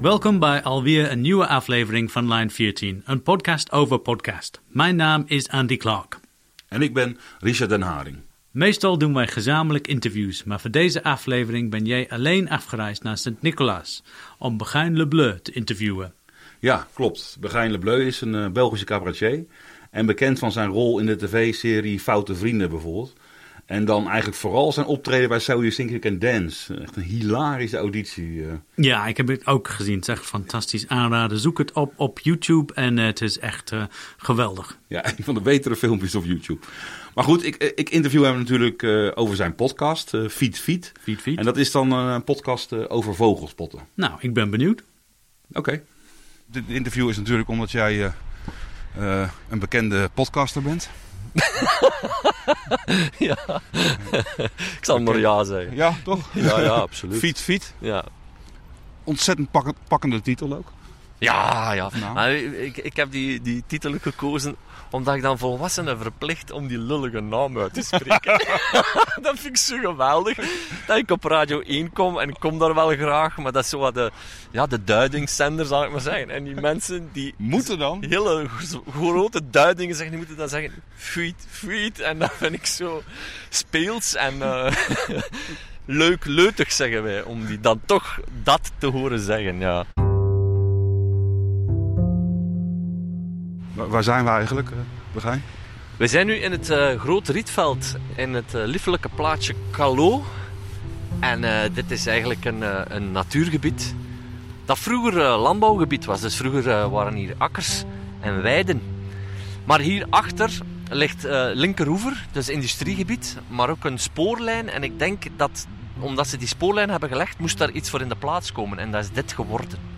Welkom bij alweer een nieuwe aflevering van Line 14, een podcast over podcast. Mijn naam is Andy Clark. En ik ben Richard Den Haring. Meestal doen wij gezamenlijk interviews, maar voor deze aflevering ben jij alleen afgereisd naar Sint-Nicolaas om Begijn Le Bleu te interviewen. Ja, klopt. Begijn Le Bleu is een uh, Belgische cabaretier en bekend van zijn rol in de tv-serie Foute Vrienden bijvoorbeeld. En dan eigenlijk vooral zijn optreden bij So You Think You Can Dance. Echt een hilarische auditie. eh. Ja, ik heb het ook gezien. Het is echt fantastisch aanraden. Zoek het op op YouTube en het is echt eh, geweldig. Ja, een van de betere filmpjes op YouTube. Maar goed, ik, eh, ik interview hem natuurlijk eh, over zijn podcast, eh Fiet Fiet. Fiet, fiet. En dat is dan eh, een podcast eh, over vogelspotten. Nou, ik ben benieuwd. Oké. Dit interview is natuurlijk omdat jij eh, een bekende podcaster bent. Ja, ik zal maar ja zeggen. Ja, toch? Ja, ja, absoluut. Fiet Fiet. Ja, Ontzettend pakkend- pakkende titel ook. Ja. ja. Nou. Maar ik, ik heb die, die titel gekozen omdat ik dan volwassenen verplicht om die lullige naam uit te spreken. dat vind ik zo geweldig. Dat ik op Radio 1 kom en ik kom daar wel graag, maar dat is zo wat de, ja, de duidingszender, zal ik maar zeggen. En die mensen die Moeten dan? hele grote duidingen zeggen, die moeten dan zeggen feet, feet. En dat vind ik zo speels en eh, leuk, leutig zeggen wij, om die dan toch dat te horen zeggen, ja. Waar, zijn we eigenlijk, eh, Begijn? We zijn nu in het eh Groot Rietveld, in het eh, liefelijke plaatsje Calo. En dit is eigenlijk een, een natuurgebied dat vroeger landbouwgebied was. Dus vroeger waren hier akkers en weiden. Maar hierachter ligt Linkeroever, dus industriegebied, maar ook een spoorlijn. En ik denk dat, omdat ze die spoorlijn hebben gelegd, moest daar iets voor in de plaats komen. En dat is dit geworden.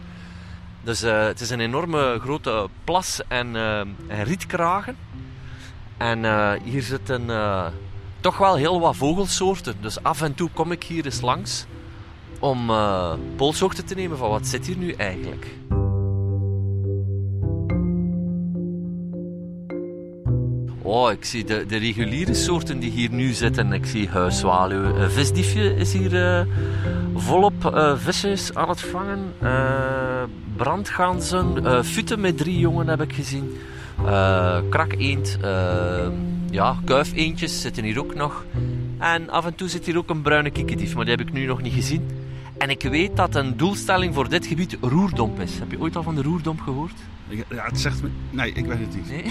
Dus eh, het is een enorme grote plas en, eh, en rietkragen. En eh, hier zitten toch wel heel wat vogelsoorten. Dus af en toe kom ik hier eens langs om polshoogte te nemen van wat zit hier nu eigenlijk. Oh, ik zie de, de reguliere soorten die hier nu zitten. Ik zie huiszwaluw. Uh, visdiefje is hier eh, volop eh, visjes aan het vangen. Eh brandganzen. eh futen met drie jongen heb ik gezien. Eh krakeend. eh ja, zitten hier ook nog. En af en toe zit hier ook een bruine kikkerdief, maar die heb ik nu nog niet gezien. En ik weet dat een doelstelling voor dit gebied roerdomp is. Heb je ooit al van de roerdomp gehoord? Ja, het zegt me... Nee, ik weet het niet. Nee?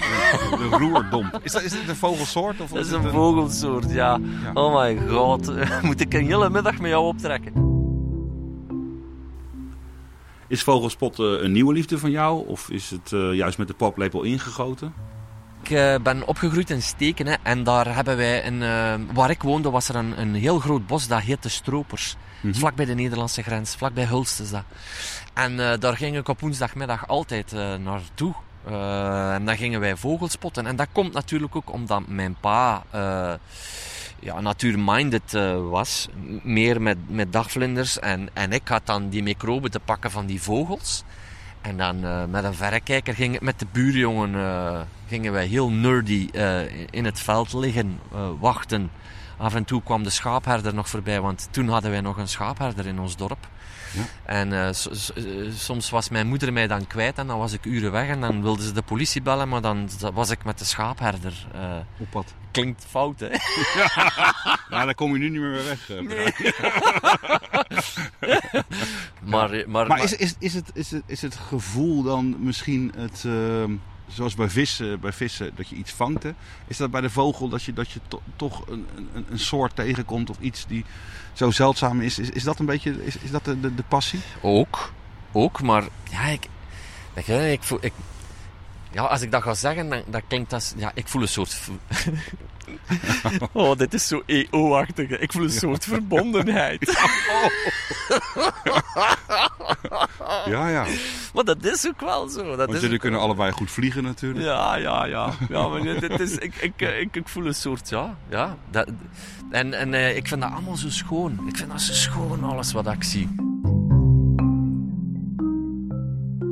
De roerdomp. Is dat, is dit een vogelsoort? Of Dat is het een vogelsoort, ja. Ja. Oh my god. Moet ik een hele middag met jou optrekken? Is vogelspotten een nieuwe liefde van jou? Of is het eh, juist met de paplepel ingegoten? Ik eh, ben opgegroeid in Steken hè, en daar hebben wij, een, eh, waar ik woonde, was er een, een heel groot bos, dat heette Stropers. Mhm. Vlak bij de Nederlandse grens, vlak bij Hulst is dat. En eh, daar ging ik op woensdagmiddag altijd naartoe. En dan gingen wij vogelspotten. En dat komt natuurlijk ook omdat mijn pa ja, natuurminded was. Meer met, met dagvlinders. En, en ik had dan die microben te pakken van die vogels. En dan met een verrekijker ging ik met de buurjongen gingen wij heel nerdy uh, in het veld liggen, wachten. Af en toe kwam de schaapherder nog voorbij, want toen hadden wij nog een schaapherder in ons dorp. Ja. En uh, so, so, soms was mijn moeder mij dan kwijt en dan was ik uren weg en dan wilden ze de politie bellen, maar dan was ik met de schaapherder. Uh, Op wat? Klinkt fout, hè? Ja, nou, dan kom je nu niet meer weg. Uh, nee. maar, maar, maar, maar is, is, is, het, is, het, is het gevoel dan misschien het... Zoals bij vissen, bij vissen, dat je iets vangt. Is dat bij de vogel dat je, dat je to, toch een, een, een soort tegenkomt of iets die zo zeldzaam is? Is, is dat een beetje is, is dat de, de, passie? Ook, ook, maar ja, ik, ik, voel, ik, ja, als ik dat ga zeggen, dan, dan klinkt dat... Ja, ik voel een soort... oh, dit is zo EO-achtig. Ik voel een soort verbondenheid. ja, ja. Maar dat is ook wel zo. Dat Want is jullie kunnen allebei goed vliegen natuurlijk. Ja, ja, ja. ja maar dit is, ik, ik, ik, ik voel een soort... Ja, ja. Dat, en en uh, ik vind dat allemaal zo schoon. Ik vind dat zo schoon, alles wat ik zie.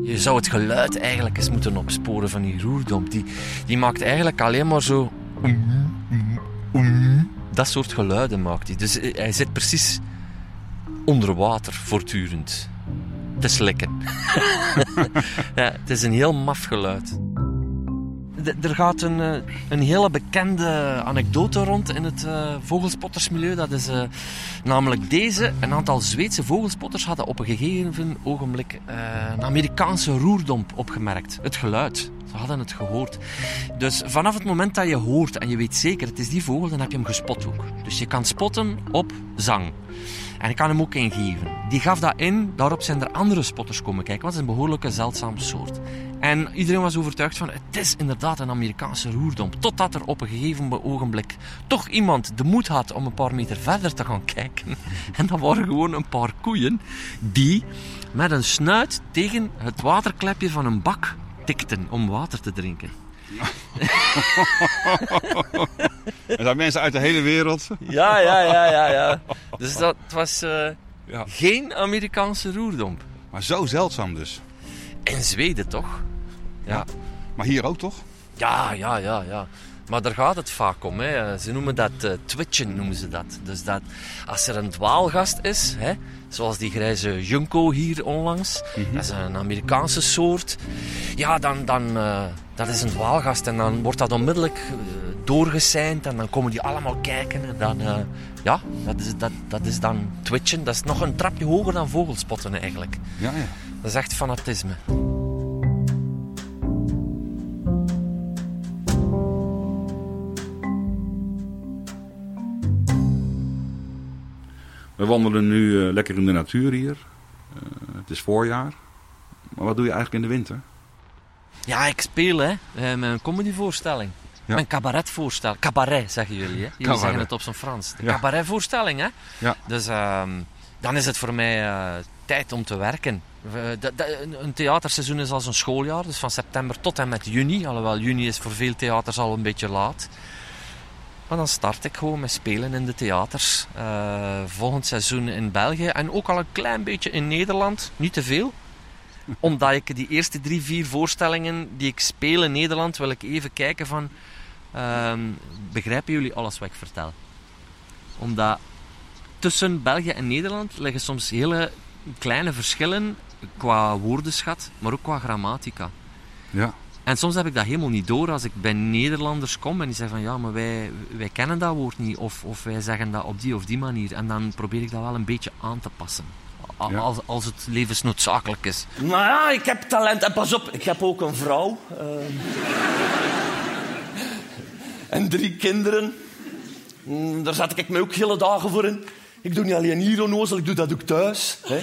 Je zou het geluid eigenlijk eens moeten opsporen van die roerdomp. Die, die maakt eigenlijk alleen maar zo Dat soort geluiden maakt hij. Dus hij zit precies onder water voortdurend te slikken. het is een heel maf geluid. Er gaat een, eh, een hele bekende anekdote rond in het eh, vogelspottersmilieu. Dat is eh, namelijk deze. Een aantal Zweedse vogelspotters hadden op een gegeven ogenblik een Amerikaanse roerdomp opgemerkt. Het geluid. Ze hadden het gehoord. Dus vanaf het moment dat je hoort en je weet zeker het is die vogel, dan heb je hem gespot ook. Dus je kan spotten op zang. En ik kan hem ook ingeven. Die gaf dat in, daarop zijn er andere spotters komen kijken, want het is een behoorlijke zeldzame soort. En iedereen was overtuigd van, het is inderdaad een Amerikaanse roerdomp. Totdat er op een gegeven ogenblik toch iemand de moed had om een paar meter verder te gaan kijken. En dat waren gewoon een paar koeien die met een snuit tegen het waterklepje van een bak tikten om water te drinken. Er zijn mensen uit de hele wereld. Ja, ja, ja, ja, ja. Dus dat was eh, Ja. geen Amerikaanse roerdomp. Maar zo zeldzaam dus. In Zweden toch? Ja. Maar hier ook toch? Ja, ja, ja, ja. Maar daar gaat het vaak om. Hè. Ze noemen dat eh, twitchen, noemen ze dat. Dus dat als er een dwaalgast is, hè, zoals die grijze junco hier onlangs, dat is een Amerikaanse soort, ja, dan, dan eh, dat is een dwaalgast en dan wordt dat onmiddellijk uh, doorgeseind en dan komen die allemaal kijken en dan, uh, ja, dat is, dat, dat is dan twitchen. Dat is nog een trapje hoger dan vogelspotten eigenlijk. Ja, ja. Dat is echt fanatisme. We wandelen nu uh, lekker in de natuur hier. Uh, het is voorjaar. Maar wat doe je eigenlijk in de winter? Ja, ik speel hè, met een comedyvoorstelling. Ja. Mijn cabaretvoorstelling. Cabaret zeggen jullie, hè? Jullie cabaret. zeggen het op zijn Frans. De ja. cabaretvoorstelling, hè? Ja. Dus uh, dan is het voor mij uh, tijd om te werken. De, een theaterseizoen is als een schooljaar, dus van september tot en met juni. Alhoewel juni is voor veel theaters al een beetje laat. Maar dan start ik gewoon met spelen in de theaters. Volgend seizoen in België en ook al een klein beetje in Nederland. Niet te veel. Omdat ik die eerste drie, vier voorstellingen die ik speel in Nederland, wil ik even kijken van... Uh, begrijpen jullie alles wat ik vertel? Omdat tussen België en Nederland liggen soms hele kleine verschillen qua woordenschat, maar ook qua grammatica. Ja. En soms heb ik dat helemaal niet door als ik bij Nederlanders kom en die zeggen van ja, maar wij, wij kennen dat woord niet of, of wij zeggen dat op die of die manier. En dan probeer ik dat wel een beetje aan te passen. Ja. Als, als het levensnoodzakelijk is. Nou ja, ik heb talent. En pas op, ik heb ook een vrouw. Uh... en drie kinderen. Mm, daar zet ik me ook hele dagen voor in. Ik doe niet alleen hier onnozel, ik doe dat ook thuis. Hè.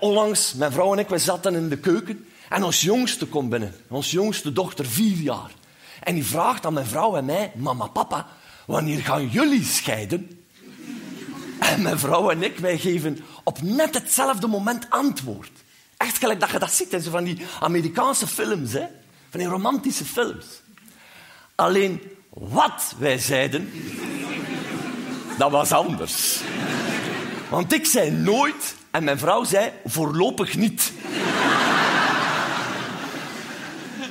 Onlangs, mijn vrouw en ik, we zaten in de keuken. En ons jongste komt binnen. Ons jongste dochter, vier jaar. En die vraagt aan mijn vrouw en mij, mama, papa, wanneer gaan jullie scheiden? En mijn vrouw en ik, wij geven op net hetzelfde moment antwoord. Echt gelijk dat je dat ziet in zo van die Amerikaanse films, hè? van die romantische films. Alleen wat wij zeiden, dat was anders. Want ik zei nooit en mijn vrouw zei voorlopig niet.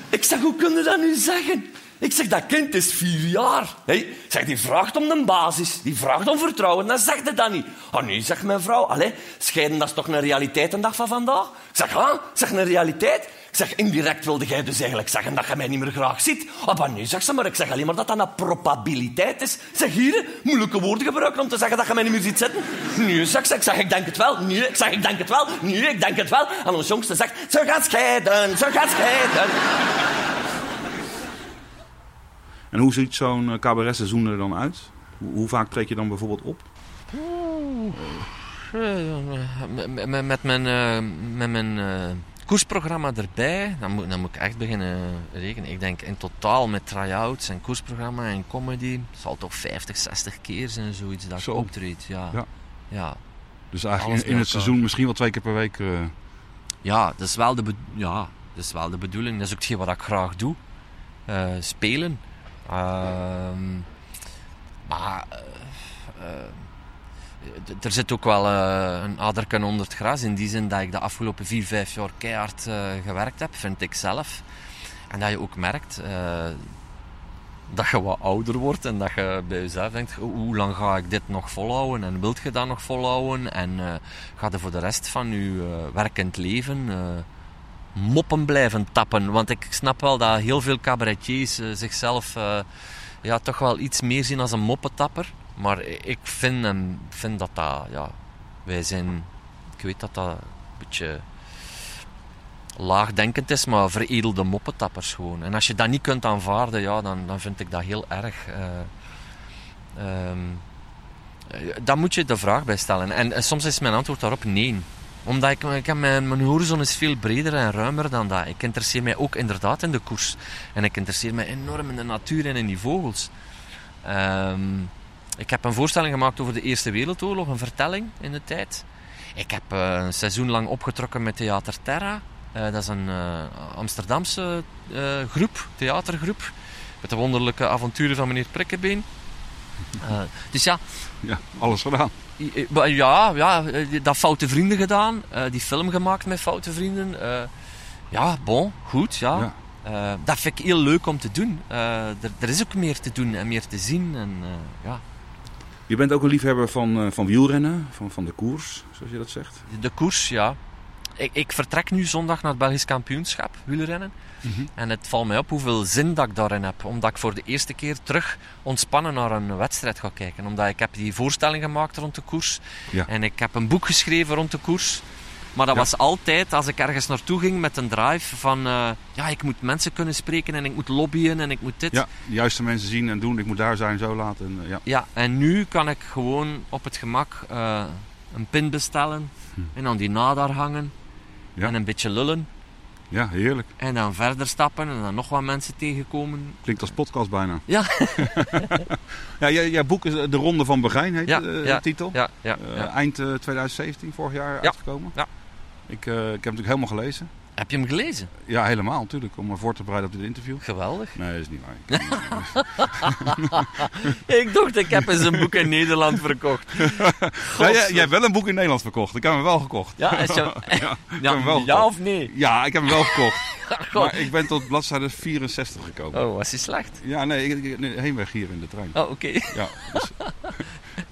Ik zeg, hoe kun je dat nu zeggen? Ik zeg, dat kind is vier jaar. Ik zeg, die vraagt om een basis. Die vraagt om vertrouwen. Dan zegt hij dat niet. Oh nee, zegt mijn vrouw. Allee, scheiden, dat is toch een realiteit een dag van vandaag? Ik zeg, ha? Zeg, een realiteit? Ik zeg, indirect wilde jij dus eigenlijk zeggen dat je mij niet meer graag ziet. Oh, maar nee, zegt ze, maar ik zeg alleen maar dat dat een probabiliteit is. Zeg, hier, moeilijke woorden gebruiken om te zeggen dat je mij niet meer ziet zitten. Nee, zeg ze. Ik zeg, ik denk het wel. Nee, ik zeg, ik denk het wel. Nee, ik denk het wel. En ons jongste zegt, ze gaat scheiden, ze gaat scheiden. En hoe ziet zo'n cabaretseizoen er dan uit? Hoe, hoe, vaak treed je dan bijvoorbeeld op? Met, met mijn, uh, met mijn koersprogramma erbij, dan moet, dan moet ik echt beginnen rekenen. Ik denk in totaal met try-outs en koersprogramma en comedy, zal toch 50, 60 keer zijn zoiets dat Zo. ik optreed. Ja. Ja. ja. Dus eigenlijk in, in, het seizoen misschien wel twee keer per week. Uh... Ja, dat is wel de, ja, dat is wel de bedoeling. Dat is ook hetgeen wat ik graag doe. spelen. Uh, maar uh, uh, er zit ook wel eh, een aderken onder het gras. In die zin dat ik de afgelopen vier, vijf jaar keihard eh, gewerkt heb, vind ik zelf. En dat je ook merkt dat je wat ouder wordt en dat je bij jezelf denkt, hoe lang ga ik dit nog volhouden en wilt je dat nog volhouden en uh, ga je voor de rest van je werkend leven moppen blijven tappen. Want ik snap wel dat heel veel cabaretiers zichzelf ja, toch wel iets meer zien als een moppetapper. Maar ik vind, en vind dat dat, ja, wij zijn, ik weet dat dat een beetje laagdenkend is, maar veredelde moppetappers gewoon. En als je dat niet kunt aanvaarden, ja, dan, dan vind ik dat heel erg. Uh, um, dan moet je de vraag bij stellen. En, en, soms is mijn antwoord daarop nee. Omdat ik, ik mijn, mijn horizon is veel breder en ruimer dan dat. Ik interesseer mij ook inderdaad in de koers. En ik interesseer mij enorm in de natuur en in die vogels. Um, ik heb een voorstelling gemaakt over de Eerste Wereldoorlog, een vertelling in de tijd. Ik heb uh, een seizoen lang opgetrokken met Theater Terra. Uh, dat is een uh, Amsterdamse groep, theatergroep. Met de wonderlijke avonturen van meneer Prikkebeen. dus ja... Ja, alles gedaan. Ja, ja dat Foute Vrienden gedaan. die film gemaakt met Foute Vrienden. ja, bon, goed, ja. ja. dat vind ik heel leuk om te doen. er, er, is ook meer te doen en meer te zien. En, ja. Je bent ook een liefhebber van, van wielrennen, van, van de koers, zoals je dat zegt. De koers, ja. Ik, ik vertrek nu zondag naar het Belgisch kampioenschap wielrennen. Mm -hmm. En het valt mij op hoeveel zin dat ik daarin heb. Omdat ik voor de eerste keer terug ontspannen naar een wedstrijd ga kijken. Omdat ik heb die voorstelling gemaakt rond de koers. Ja. En ik heb een boek geschreven rond de koers. Maar dat ja. was altijd, als ik ergens naartoe ging met een drive van... Uh, ja, ik moet mensen kunnen spreken en ik moet lobbyen en ik moet dit. Ja, de juiste mensen zien en doen. Ik moet daar zijn, zo laten. En, uh, ja. ja, en nu kan ik gewoon op het gemak uh, een pin bestellen. Hm. En dan die nadar hangen. Ja. En een beetje lullen. Ja, heerlijk. En dan verder stappen en dan nog wat mensen tegenkomen. Klinkt als podcast bijna. Ja. ja, jij, jij boek is De Ronde van Begijn, heet ja, de ja, titel. Ja, ja, ja. Eind 2017, vorig jaar uitgekomen. Ja. Ik, uh, ik heb hem natuurlijk helemaal gelezen. Heb je hem gelezen? Ja, helemaal natuurlijk. Om me voor te bereiden op dit interview. Geweldig. Nee, dat is niet waar. ik dacht, ik heb eens een boek in Nederland verkocht. Ja, jij, jij hebt wel een boek in Nederland verkocht. Ik heb hem wel gekocht. Ja, is je... ja, ja, wel ja of nee? Ja, ik heb hem wel gekocht. maar ik ben tot bladzijde 64 gekomen. Oh, was hij slecht? Ja, nee, ik, heenweg hier in de trein. Oh, oké. Okay. Ja, dus,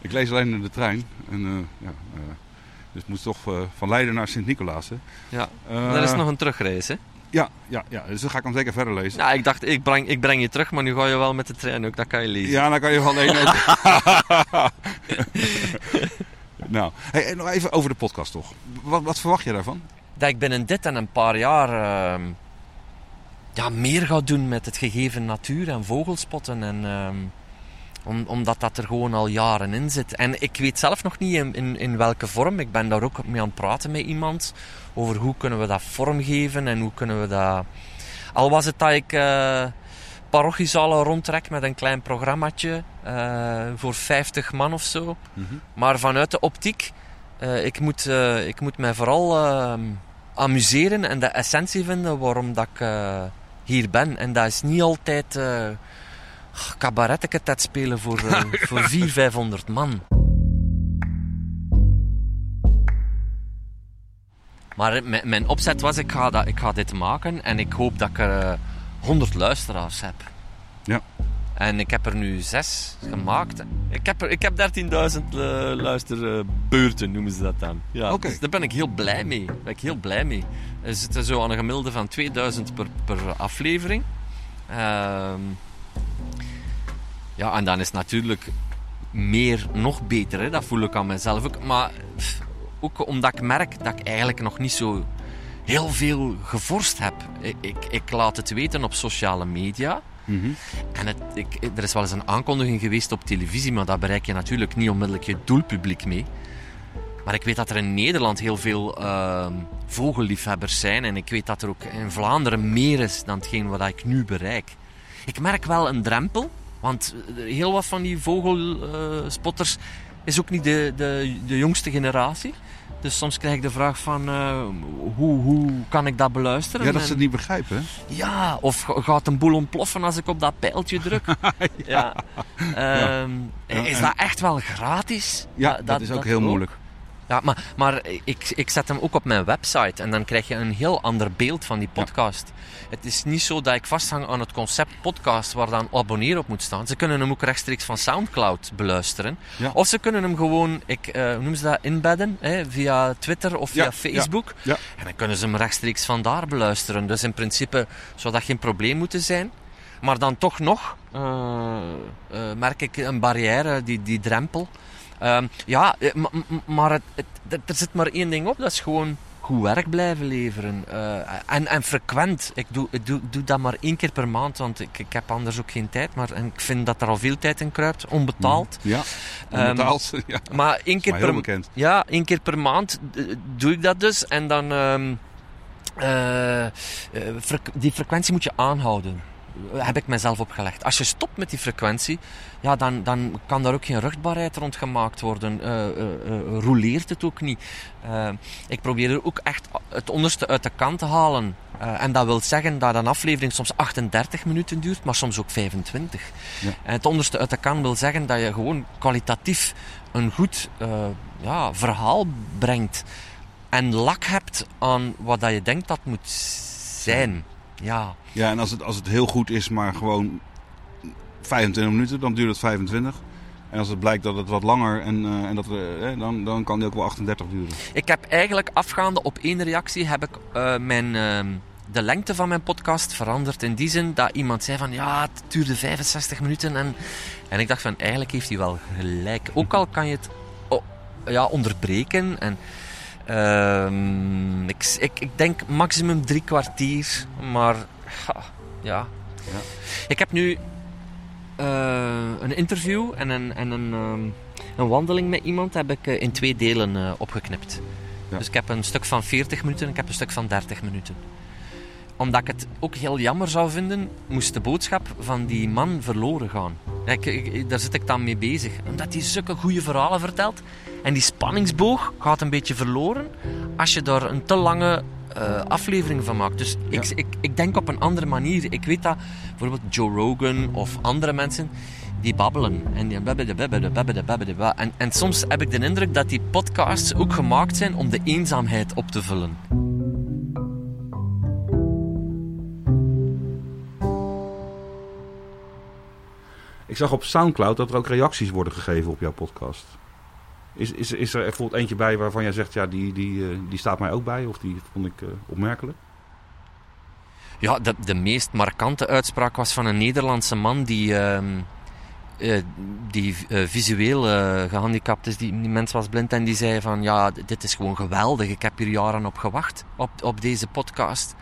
ik lees alleen in de trein. En uh, ja... Het moest toch uh, van Leiden naar Sint-Nicolaas. Ja, er is nog een terugreis, hè? Ja, ja, ja, dus dan ga ik hem zeker verder lezen. Ja, ik dacht, ik breng, ik breng je terug, maar nu ga je wel met de trein ook. Dat kan je lezen. Ja, dan kan je van één ook. nou, hey, nog even over de podcast toch. Wat, wat, verwacht je daarvan? Dat ik binnen dit en een paar jaar uh, ja, meer ga doen met het gegeven natuur en vogelspotten. En, uh, om, omdat dat er gewoon al jaren in zit. En ik weet zelf nog niet in, in, in, welke vorm. Ik ben daar ook mee aan het praten met iemand. Over hoe kunnen we dat vormgeven en hoe kunnen we dat... Al was het dat ik uh, parochiezalen rondtrek met een klein programmaatje uh, voor 50 man of zo. Mm -hmm. Maar vanuit de optiek, uh, ik, moet, ik moet mij vooral amuseren en de essentie vinden waarom dat ik hier ben. En dat is niet altijd cabarettenket spelen voor, uh, voor 400, 500 man. Maar mijn opzet was, ik ga, dat, ik ga dit maken en ik hoop dat ik er uh, 100 luisteraars heb. Ja. En ik heb er nu zes gemaakt. Ik heb, er, ik heb 13.000 uh, luisterbeurten, noemen ze dat dan. Ja, okay. dus daar ben ik heel blij mee. Daar ben ik heel blij mee. We zitten zo aan een gemiddelde van 2000 per, per aflevering. Uh, ja, en dan is natuurlijk meer nog beter. Hè? Dat voel ik aan mezelf ook. Maar ook omdat ik merk dat ik eigenlijk nog niet zo heel veel gevorst heb. Ik, ik, ik laat het weten op sociale media. Mm -hmm. En het, ik, er is wel eens een aankondiging geweest op televisie, maar daar bereik je natuurlijk niet onmiddellijk je doelpubliek mee. Maar ik weet dat er in Nederland heel veel uh, vogelliefhebbers zijn. En ik weet dat er ook in Vlaanderen meer is dan hetgeen wat ik nu bereik. Ik merk wel een drempel. Want heel wat van die vogelspotters uh, is ook niet de, de, de jongste generatie. Dus soms krijg ik de vraag van uh, hoe, hoe kan ik dat beluisteren? Ja, dat ze het niet begrijpen. Ja, of gaat een boel ontploffen als ik op dat pijltje druk? ja. ja. Um, ja. Is dat echt wel gratis? Ja, dat, dat is ook dat heel ook? moeilijk. Ja, maar, maar ik, ik zet hem ook op mijn website en dan krijg je een heel ander beeld van die podcast. Het is niet zo dat ik vasthang aan het concept podcast waar dan abonneer op moet staan. Ze kunnen hem ook rechtstreeks van Soundcloud beluisteren. Ja. Of ze kunnen hem gewoon, ik, eh, hoe noemen ze dat, inbedden hè, via Twitter of via Facebook. En dan kunnen ze hem rechtstreeks vandaar beluisteren. Dus in principe zou dat geen probleem moeten zijn. Maar dan toch nog eh, eh, merk ik een barrière, die, die drempel. Ehm, ja, eh, ma- ma- maar het, het- er zit maar één ding op, dat is gewoon goed werk blijven leveren. Eh, en, en frequent. Ik doe, ik doe, doe dat maar één keer per maand, want ik, ik heb anders ook geen tijd. Maar en ik vind dat er al veel tijd in kruipt, onbetaald. Ja, Ehm, onbetaald. ja. Maar één keer maar per ja, één keer per maand eh, doe ik dat dus. En dan... eh, frequ- die frequentie moet je aanhouden. Heb ik mezelf opgelegd. Als je stopt met die frequentie, ja, dan, dan kan daar ook geen ruchtbaarheid rond gemaakt worden. Eh, roleert het ook niet. Ik probeer er ook echt het onderste uit de kant te halen. En dat wil zeggen dat een aflevering soms 38 minuten duurt, maar soms ook 25. Ja. En het onderste uit de kan wil zeggen dat je gewoon kwalitatief een goed ja, verhaal brengt. En lak hebt aan wat dat je denkt dat moet zijn. Ja. Ja, en als het, als het heel goed is, maar gewoon 25 minuten, dan duurt het 25. En als het blijkt dat het wat langer en, eh, en dat, eh, eh, dan, dan kan die ook wel 38 duren. Ik heb eigenlijk afgaande op één reactie heb ik eh, mijn, ehm, de lengte van mijn podcast veranderd. In die zin dat iemand zei van ja, het duurde 65 minuten. En, en ik dacht van eigenlijk heeft hij wel gelijk. Ook al kan je het ja, onderbreken. En, ehm, ik, ik, ik denk maximum drie kwartier. Maar ja, ja. Ja. Ik heb nu eh, een interview en een, en een, ehm, een wandeling met iemand heb ik eh, in twee delen eh, opgeknipt. Ja. Dus ik heb een stuk van 40 minuten en ik heb een stuk van 30 minuten. Omdat ik het ook heel jammer zou vinden, moest de boodschap van die man verloren gaan. Ik, ik- daar zit ik dan mee bezig. Omdat hij zulke goede verhalen vertelt. En die spanningsboog gaat een beetje verloren als je daar een te lange eh, aflevering van maakt. Dus ik, Ja. ik, ik denk op een andere manier. Ik weet dat bijvoorbeeld Joe Rogan of andere mensen die babbelen. En, die babbelen, babbelen, babbelen, babbelen, ba- en, en soms heb ik de indruk dat die podcasts ook gemaakt zijn om de eenzaamheid op te vullen. Ik zag op Soundcloud dat er ook reacties worden gegeven op jouw podcast. Is, is, is er bijvoorbeeld eentje bij waarvan jij zegt, ja, die, die, eh, die staat mij ook bij? Of die vond ik eh, opmerkelijk? Ja, de, de meest markante uitspraak was van een Nederlandse man die, ehm, eh, die visueel eh, gehandicapt is. Die, die mens was blind en die zei van ja, dit is gewoon geweldig. Ik heb hier jaren op gewacht, op, op deze podcast.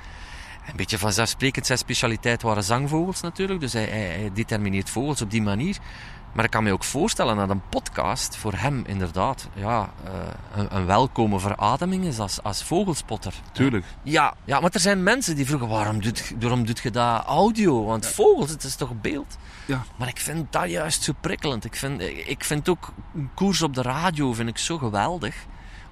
Een beetje vanzelfsprekend, zijn specialiteit waren zangvogels natuurlijk. Dus hij, hij, hij determineert vogels op die manier. Maar ik kan me ook voorstellen dat een podcast voor hem inderdaad ja, eh, een, een welkome verademing is als, als vogelspotter. Tuurlijk. Ja, ja, maar er zijn mensen die vroegen, waarom doet, waarom doet je dat audio? Want vogels, het is toch beeld? Ja. Maar ik vind dat juist zo prikkelend. Ik vind, ik vind ook een koers op de radio vind ik zo geweldig.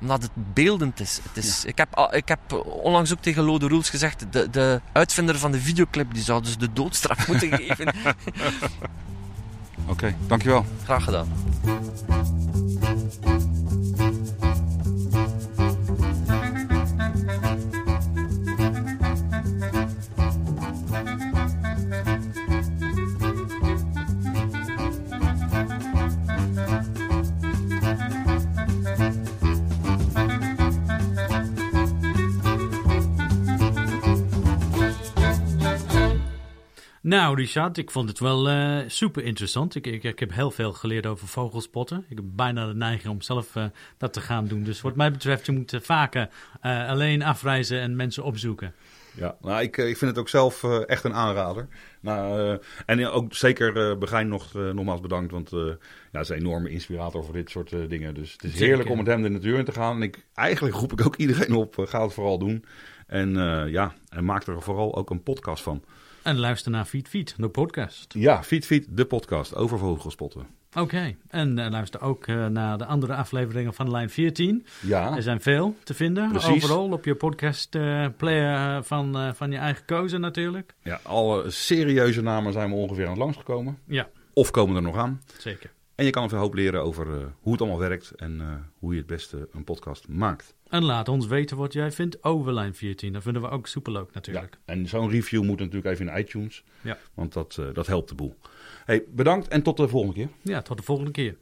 Omdat het beeldend is. Het is ik, heb, ik heb onlangs ook tegen Lode Roels gezegd, de, de uitvinder van de videoclip, die zou dus de doodstraf moeten geven. Oké, dankjewel. Graag gedaan. Nou, Richard, ik vond het wel eh, super interessant. Ik, ik, ik heb heel veel geleerd over vogelspotten. Ik heb bijna de neiging om zelf eh, dat te gaan doen. Dus wat mij betreft, je moet eh, vaker alleen afreizen en mensen opzoeken. Ja, nou, ik, ik vind het ook zelf echt een aanrader. Nou, en ook zeker Begijn nog, nogmaals bedankt, want ja, hij is een enorme inspirator voor dit soort dingen. Dus het is heerlijk om met hem de natuur in te gaan. En ik, eigenlijk roep ik ook iedereen op, ga het vooral doen. En eh, ja, en maak er vooral ook een podcast van. En luister naar Feed Feed, de podcast. Ja, Feed Feed, de podcast over vogelspotten. Oké, en eh, luister ook eh, naar de andere afleveringen van Lijn 14. Ja, Er zijn veel te vinden. Precies. overal op je podcast eh, player van, van je eigen keuze natuurlijk. ja, alle serieuze namen zijn we ongeveer aan het langsgekomen. Ja, Of komen er nog aan. zeker. En je kan een hoop leren over hoe het allemaal werkt en hoe je het beste een podcast maakt. En laat ons weten wat jij vindt over lijn 14. Dat vinden we ook superleuk natuurlijk. Ja, en zo'n review moet natuurlijk even in iTunes, Ja. want dat, eh, dat helpt de boel. Hey, bedankt en tot de volgende keer. ja, tot de volgende keer.